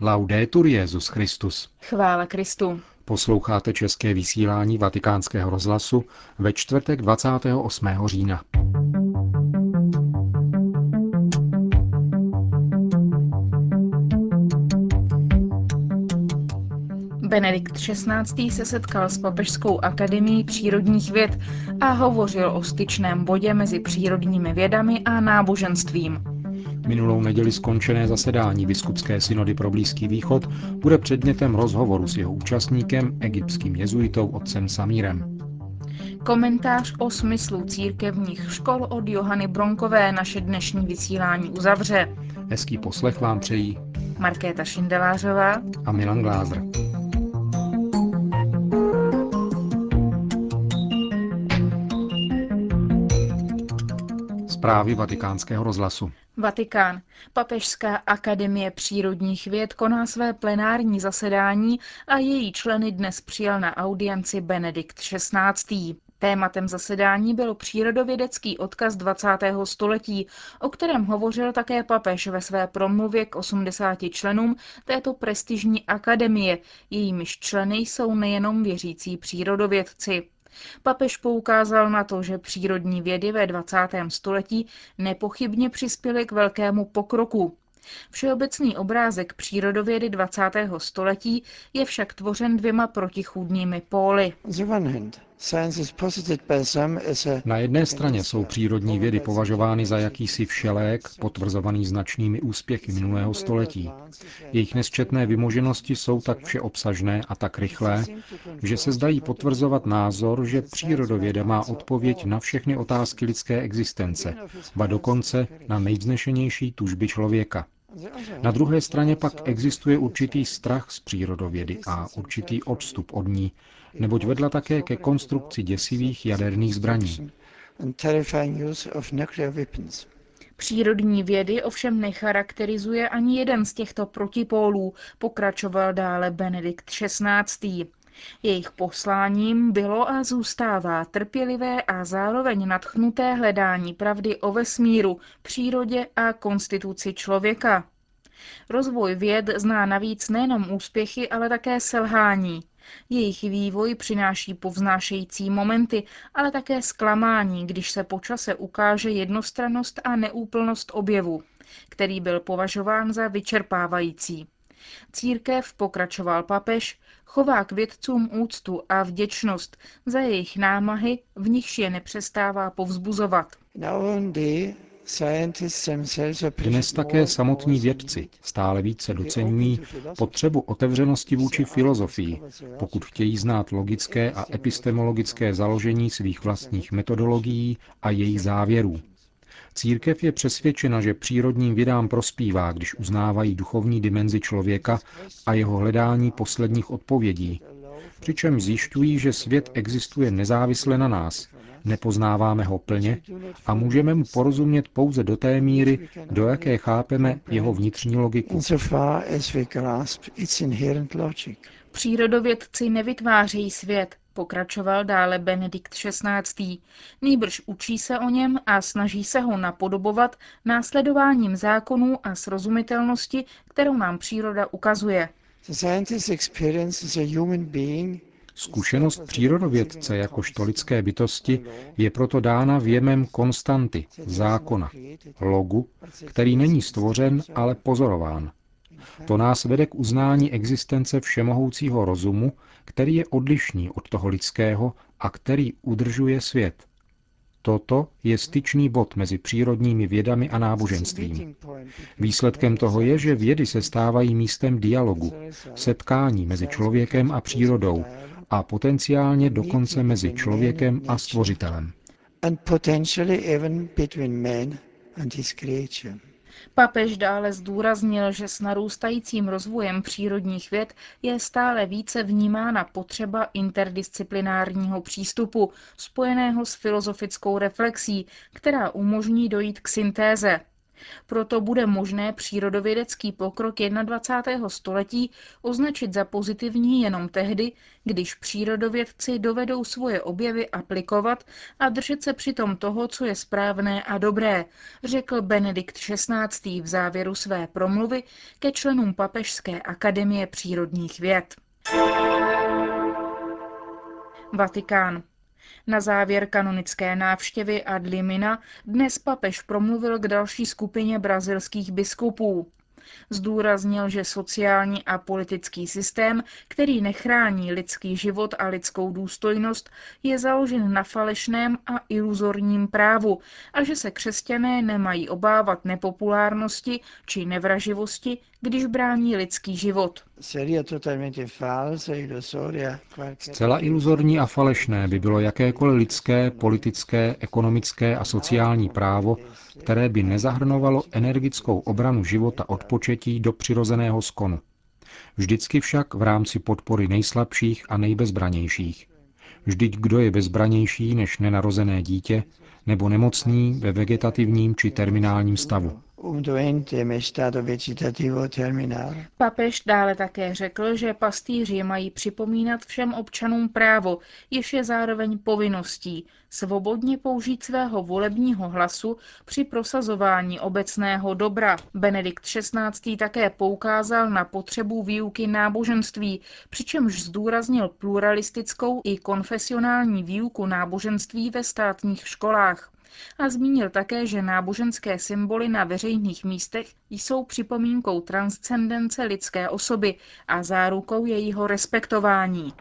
Laudetur Jezus Christus. Chvála Kristu. Posloucháte české vysílání Vatikánského rozhlasu ve čtvrtek 28. října. Benedikt XVI. se setkal s Papežskou akademií přírodních věd a hovořil o styčném bodě mezi přírodními vědami a náboženstvím. Minulou neděli skončené zasedání biskupské synody pro Blízký východ bude předmětem rozhovoru s jeho účastníkem, egyptským jezuitou otcem Samírem. Komentář o smyslu církevních škol od Johany Bronkové naše dnešní vysílání uzavře. Hezký poslech vám přejí Markéta Šindelářová a Milan Glázer. Zprávy vatikánského rozhlasu. Vatikán. Papežská akademie přírodních věd koná své plenární zasedání a její členy dnes přijal na audienci Benedikt XVI. Tématem zasedání byl přírodovědecký odkaz 20. století, o kterém hovořil také papež ve své promluvě k 80 členům této prestižní akademie. Jejímiž členy jsou nejenom věřící přírodovědci. Papež poukázal na to, že přírodní vědy ve 20. století nepochybně přispěly k velkému pokroku. Všeobecný obrázek přírodovědy 20. století je však tvořen dvěma protichůdnými póly. Na jedné straně jsou přírodní vědy považovány za jakýsi všelék, potvrzovaný značnými úspěchy minulého století. Jejich nesčetné vymoženosti jsou tak všeobsažné a tak rychlé, že se zdají potvrzovat názor, že přírodověda má odpověď na všechny otázky lidské existence, ba dokonce na nejvznešenější tužby člověka. Na druhé straně pak existuje určitý strach z přírodovědy a určitý odstup od ní, neboť vedla také ke konstrukci děsivých jaderných zbraní. Přírodní vědy ovšem necharakterizuje ani jeden z těchto protipólů, pokračoval dále Benedikt XVI. Jejich posláním bylo a zůstává trpělivé a zároveň nadchnuté hledání pravdy o vesmíru, přírodě a konstituci člověka. Rozvoj věd zná navíc nejenom úspěchy, ale také selhání. Jejich vývoj přináší povznášející momenty, ale také zklamání, když se po čase ukáže jednostrannost a neúplnost objevu, který byl považován za vyčerpávající. Církev, pokračoval papež, chová k vědcům úctu a vděčnost za jejich námahy, v nichž je nepřestává povzbuzovat. Dnes také samotní vědci stále více docenují potřebu otevřenosti vůči filozofii, pokud chtějí znát logické a epistemologické založení svých vlastních metodologií a jejich závěrů. Církev je přesvědčena, že přírodním vědám prospívá, když uznávají duchovní dimenzi člověka a jeho hledání posledních odpovědí, přičemž zjišťují, že svět existuje nezávisle na nás, nepoznáváme ho plně a můžeme mu porozumět pouze do té míry, do jaké chápeme jeho vnitřní logiku. Přírodovědci nevytvářejí svět, pokračoval dále Benedikt XVI. Nýbrž učí se o něm a snaží se ho napodobovat následováním zákonů a srozumitelnosti, kterou nám příroda ukazuje. Zkušenost přírodovědce jakožto lidské bytosti je proto dána věmem konstanty, zákona, logu, který není stvořen, ale pozorován. To nás vede k uznání existence všemohoucího rozumu, který je odlišný od toho lidského a který udržuje svět. Toto je styčný bod mezi přírodními vědami a náboženstvím. Výsledkem toho je, že vědy se stávají místem dialogu, setkání mezi člověkem a přírodou a potenciálně dokonce mezi člověkem a stvořitelem. Papež dále zdůraznil, že s narůstajícím rozvojem přírodních věd je stále více vnímána potřeba interdisciplinárního přístupu, spojeného s filozofickou reflexí, která umožní dojít k syntéze. Proto bude možné přírodovědecký pokrok 21. století označit za pozitivní jenom tehdy, když přírodovědci dovedou svoje objevy aplikovat a držet se přitom toho, co je správné a dobré, řekl Benedikt XVI. v závěru své promluvy ke členům Papežské akademie přírodních věd. Vatikán. Na závěr kanonické návštěvy Adlimina dnes papež promluvil k další skupině brazilských biskupů. Zdůraznil, že sociální a politický systém, který nechrání lidský život a lidskou důstojnost, je založen na falešném a iluzorním právu a že se křesťané nemají obávat nepopulárnosti či nevraživosti, když brání lidský život. Zcela iluzorní a falešné by bylo jakékoliv lidské, politické, ekonomické a sociální právo, které by nezahrnovalo energickou obranu života od početí do přirozeného skonu. Vždycky však v rámci podpory nejslabších a nejbezbranějších. Vždyť kdo je bezbranější než nenarozené dítě nebo nemocný ve vegetativním či terminálním stavu. Papež dále také řekl, že pastýři mají připomínat všem občanům právo, jež je zároveň povinností, svobodně použít svého volebního hlasu při prosazování obecného dobra. Benedikt XVI. také poukázal na potřebu výuky náboženství, přičemž zdůraznil pluralistickou i konfesionální výuku náboženství ve státních školách a zmínil také, že náboženské symboly na veřejných místech jsou připomínkou transcendence lidské osoby a zárukou jejího respektování.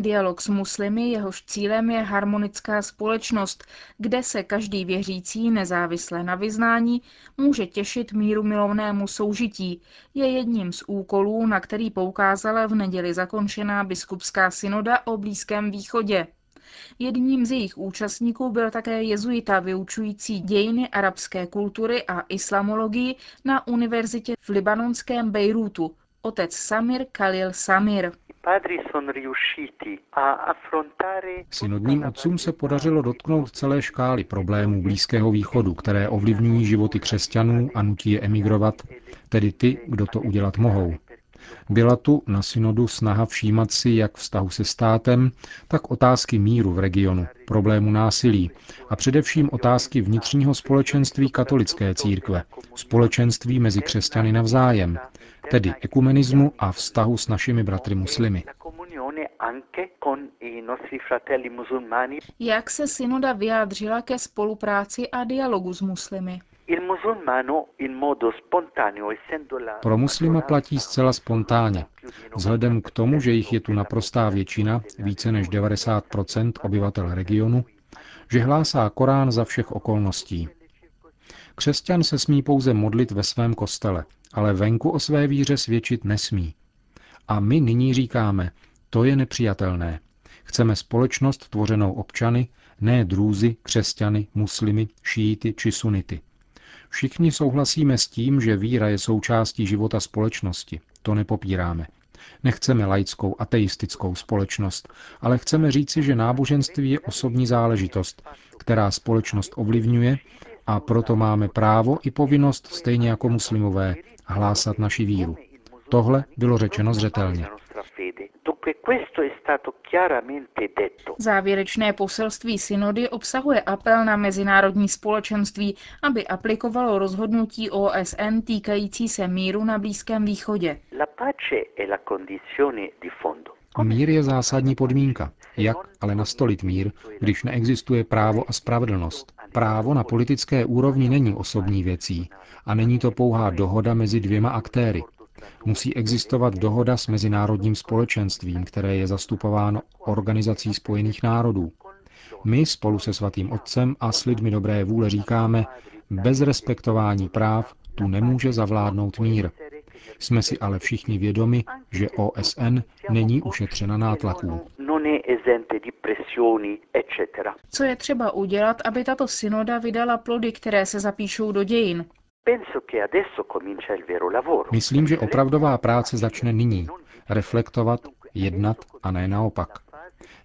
Dialog s muslimy, jehož cílem je harmonická společnost, kde se každý věřící, nezávisle na vyznání, může těšit míru milovnému soužití, je jedním z úkolů, na který poukázala v neděli zakončená biskupská synoda o Blízkém východě. Jedním z jejich účastníků byl také jezuita vyučující dějiny arabské kultury a islamologii na univerzitě v libanonském Bejrútu, otec Samir Khalil Samir. Synodním otcům se podařilo dotknout celé škály problémů Blízkého východu, které ovlivňují životy křesťanů a nutí je emigrovat, tedy ty, kdo to udělat mohou. Byla tu na synodu snaha všímat si jak vztahu se státem, tak otázky míru v regionu, problému násilí a především otázky vnitřního společenství katolické církve, společenství mezi křesťany navzájem, tedy ekumenismu a vztahu s našimi bratry muslimy. Jak se synoda vyjádřila ke spolupráci a dialogu s muslimy? Pro muslima platí zcela spontánně. Vzhledem k tomu, že jich je tu naprostá většina, více než 90% obyvatel regionu, že hlásá Korán za všech okolností. Křesťan se smí pouze modlit ve svém kostele, ale venku o své víře svědčit nesmí. A my nyní říkáme, to je nepřijatelné. Chceme společnost tvořenou občany, ne drůzy, křesťany, muslimy, šíity či sunity. Všichni souhlasíme s tím, že víra je součástí života společnosti. To nepopíráme. Nechceme laickou ateistickou společnost, ale chceme říci, že náboženství je osobní záležitost, která společnost ovlivňuje a proto máme právo i povinnost, stejně jako muslimové, hlásat naši víru. Tohle bylo řečeno zřetelně. Závěrečné poselství synody obsahuje apel na mezinárodní společenství, aby aplikovalo rozhodnutí OSN týkající se míru na Blízkém východě. Mír je zásadní podmínka. Jak ale nastolit mír, když neexistuje právo a spravedlnost? Právo na politické úrovni není osobní věcí a není to pouhá dohoda mezi dvěma aktéry. Musí existovat dohoda s mezinárodním společenstvím, které je zastupováno Organizací spojených národů. My spolu se svatým otcem a s lidmi dobré vůle říkáme, bez respektování práv tu nemůže zavládnout mír. Jsme si ale všichni vědomi, že OSN není ušetřena nátlaků. Co je třeba udělat, aby tato synoda vydala plody, které se zapíšou do dějin? Myslím, že opravdová práce začne nyní. Reflektovat, jednat a ne naopak.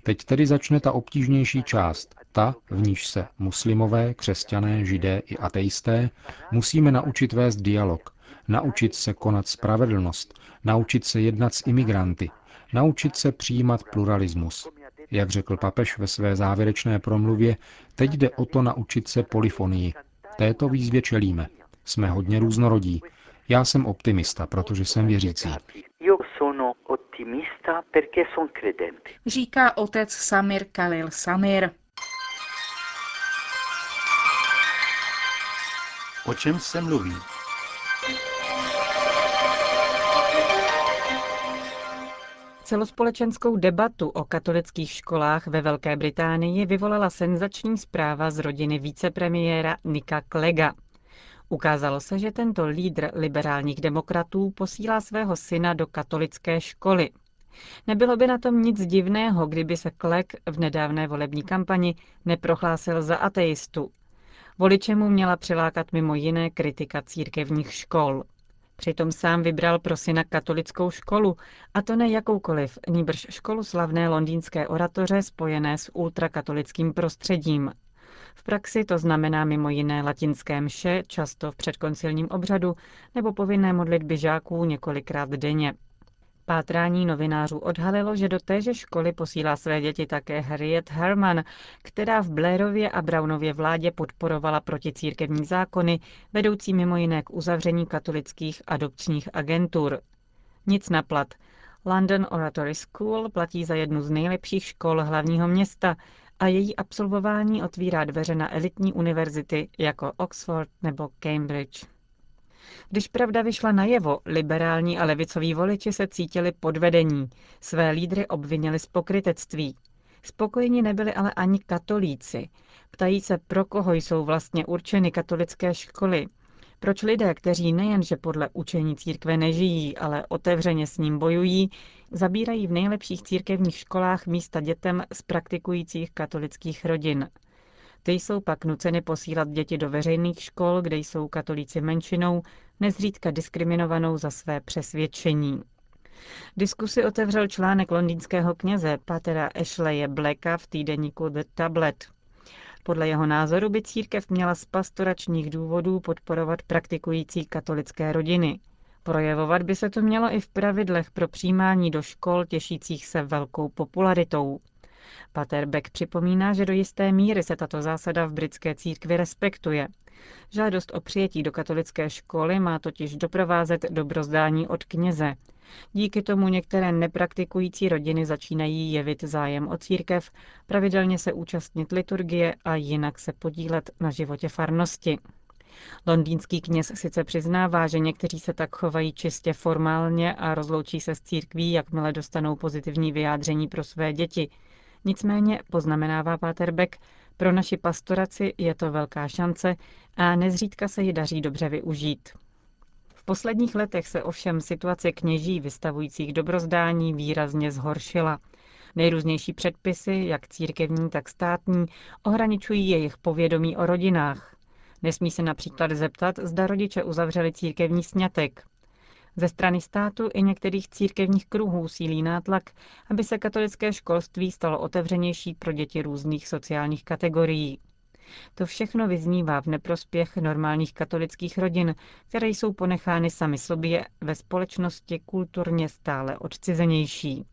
Teď tedy začne ta obtížnější část. Ta, v níž se muslimové, křesťané, židé i ateisté musíme naučit vést dialog, naučit se konat spravedlnost, naučit se jednat s imigranty, naučit se přijímat pluralismus. Jak řekl papež ve své závěrečné promluvě, teď jde o to naučit se polifonii. Této výzvě čelíme. Jsme hodně různorodí. Já jsem optimista, protože jsem věřící. Říká otec Samir Khalil Samir. O čem se mluví? Celospolečenskou debatu o katolických školách ve Velké Británii vyvolala senzační zpráva z rodiny vicepremiéra Nika Klega. Ukázalo se, že tento lídr liberálních demokratů posílá svého syna do katolické školy. Nebylo by na tom nic divného, kdyby se Clegg v nedávné volební kampani neprohlásil za ateistu. Voliče mu měla přilákat mimo jiné kritika církevních škol. Přitom sám vybral pro syna katolickou školu, a to ne jakoukoliv, níbrž školu slavné londýnské oratoře spojené s ultrakatolickým prostředím. V praxi to znamená mimo jiné latinské mše, často v předkoncilním obřadu, nebo povinné modlitby žáků několikrát denně. Pátrání novinářů odhalilo, že do téže školy posílá své děti také Harriet Herman, která v Blairově a Brownově vládě podporovala proticírkevní zákony, vedoucí mimo jiné k uzavření katolických adopčních agentur. Nic na plat. London Oratory School platí za jednu z nejlepších škol hlavního města a její absolvování otvírá dveře na elitní univerzity jako Oxford nebo Cambridge. Když pravda vyšla najevo, liberální a levicoví voliči se cítili podvedení. Své lídry obvinili z pokrytectví. Spokojeni nebyli ale ani katolíci. Ptají se, pro koho jsou vlastně určeny katolické školy. Proč lidé, kteří nejenže podle učení církve nežijí, ale otevřeně s ním bojují, zabírají v nejlepších církevních školách místa dětem z praktikujících katolických rodin. Ty jsou pak nuceny posílat děti do veřejných škol, kde jsou katolíci menšinou, nezřídka diskriminovanou za své přesvědčení. Diskusi otevřel článek londýnského kněze Patera Ashleye Blacka v týdeníku The Tablet. Podle jeho názoru by církev měla z pastoračních důvodů podporovat praktikující katolické rodiny. Projevovat by se to mělo i v pravidlech pro přijímání do škol těšících se velkou popularitou. Pater Beck připomíná, že do jisté míry se tato zásada v britské církvi respektuje. Žádost o přijetí do katolické školy má totiž doprovázet dobrozdání od kněze. Díky tomu některé nepraktikující rodiny začínají jevit zájem o církev, pravidelně se účastnit liturgie a jinak se podílet na životě farnosti. Londýnský kněz sice přiznává, že někteří se tak chovají čistě formálně a rozloučí se s církví, jakmile dostanou pozitivní vyjádření pro své děti. Nicméně, poznamenává Páter Beck, pro naši pastoraci je to velká šance a nezřídka se ji daří dobře využít. V posledních letech se ovšem situace kněží vystavujících dobrozdání výrazně zhoršila. Nejrůznější předpisy, jak církevní, tak státní, ohraničují jejich povědomí o rodinách. Nesmí se například zeptat, zda rodiče uzavřeli církevní sňatek. Ze strany státu i některých církevních kruhů sílí nátlak, aby se katolické školství stalo otevřenější pro děti různých sociálních kategorií. To všechno vyznívá v neprospěch normálních katolických rodin, které jsou ponechány sami sobě ve společnosti kulturně stále odcizenější.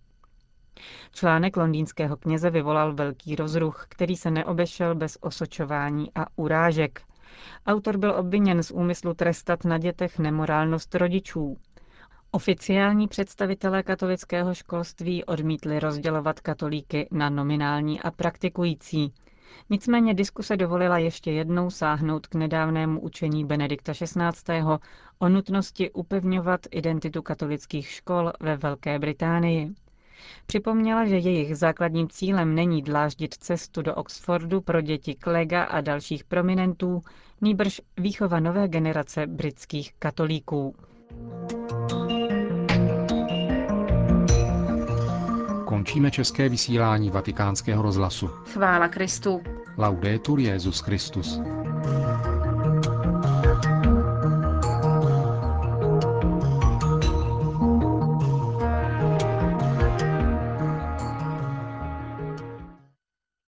Článek londýnského kněze vyvolal velký rozruch, který se neobešel bez osočování a urážek. Autor byl obviněn z úmyslu trestat na dětech nemorálnost rodičů. Oficiální představitelé katolického školství odmítli rozdělovat katolíky na nominální a praktikující. Nicméně diskuse dovolila ještě jednou sáhnout k nedávnému učení Benedikta XVI. o nutnosti upevňovat identitu katolických škol ve Velké Británii. Připomněla, že jejich základním cílem není dláždit cestu do Oxfordu pro děti Klega a dalších prominentů, nýbrž výchova nové generace britských katolíků. Končíme české vysílání vatikánského rozhlasu. Chvála Kristu. Laudetur Jezus Christus.